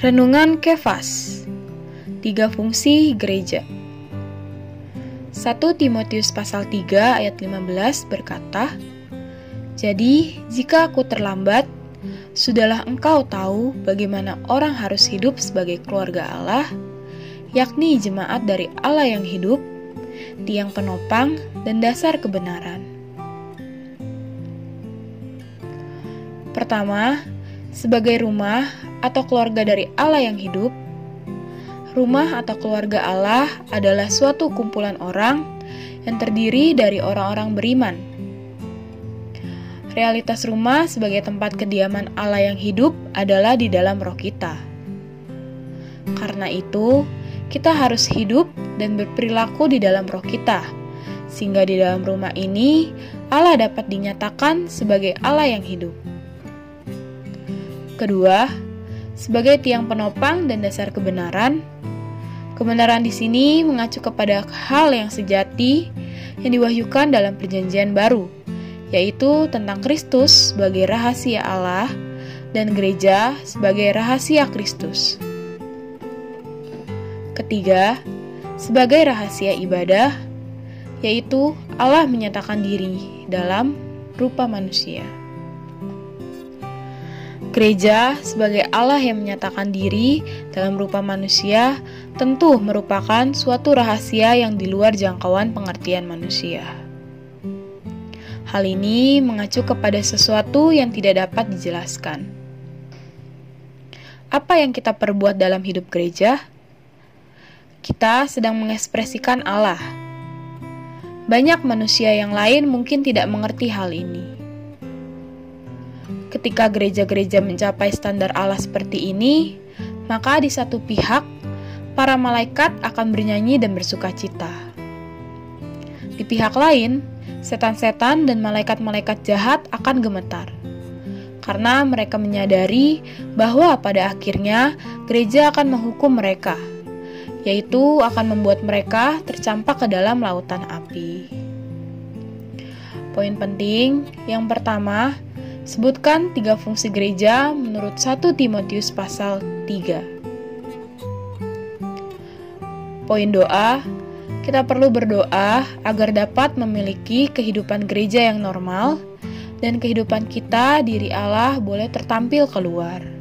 Renungan Kefas. Tiga fungsi gereja. 1 Timotius pasal 3 ayat 15 berkata Jadi jika aku terlambat Sudahlah engkau tahu bagaimana orang harus hidup sebagai keluarga Allah yakni jemaat dari Allah yang hidup tiang penopang dan dasar kebenaran. Pertama, sebagai rumah atau keluarga dari Allah yang hidup, rumah atau keluarga Allah adalah suatu kumpulan orang yang terdiri dari orang-orang beriman. Realitas rumah sebagai tempat kediaman Allah yang hidup adalah di dalam roh kita. Karena itu, kita harus hidup dan berperilaku di dalam roh kita, sehingga di dalam rumah ini Allah dapat dinyatakan sebagai Allah yang hidup. Kedua, sebagai tiang penopang dan dasar kebenaran, kebenaran di sini mengacu kepada hal yang sejati yang diwahyukan dalam Perjanjian Baru, yaitu tentang Kristus sebagai rahasia Allah dan gereja sebagai rahasia Kristus. Ketiga, sebagai rahasia ibadah, yaitu Allah menyatakan diri dalam rupa manusia. Gereja sebagai Allah yang menyatakan diri dalam rupa manusia tentu merupakan suatu rahasia yang di luar jangkauan pengertian manusia. Hal ini mengacu kepada sesuatu yang tidak dapat dijelaskan. Apa yang kita perbuat dalam hidup gereja? Kita sedang mengekspresikan Allah. Banyak manusia yang lain mungkin tidak mengerti hal ini Ketika gereja-gereja mencapai standar Allah seperti ini, maka di satu pihak para malaikat akan bernyanyi dan bersuka cita. Di pihak lain, setan-setan dan malaikat-malaikat jahat akan gemetar. Karena mereka menyadari bahwa pada akhirnya gereja akan menghukum mereka, yaitu akan membuat mereka tercampak ke dalam lautan api. Poin penting yang pertama, Sebutkan tiga fungsi gereja menurut 1 Timotius pasal 3. Poin doa, kita perlu berdoa agar dapat memiliki kehidupan gereja yang normal dan kehidupan kita diri Allah boleh tertampil keluar.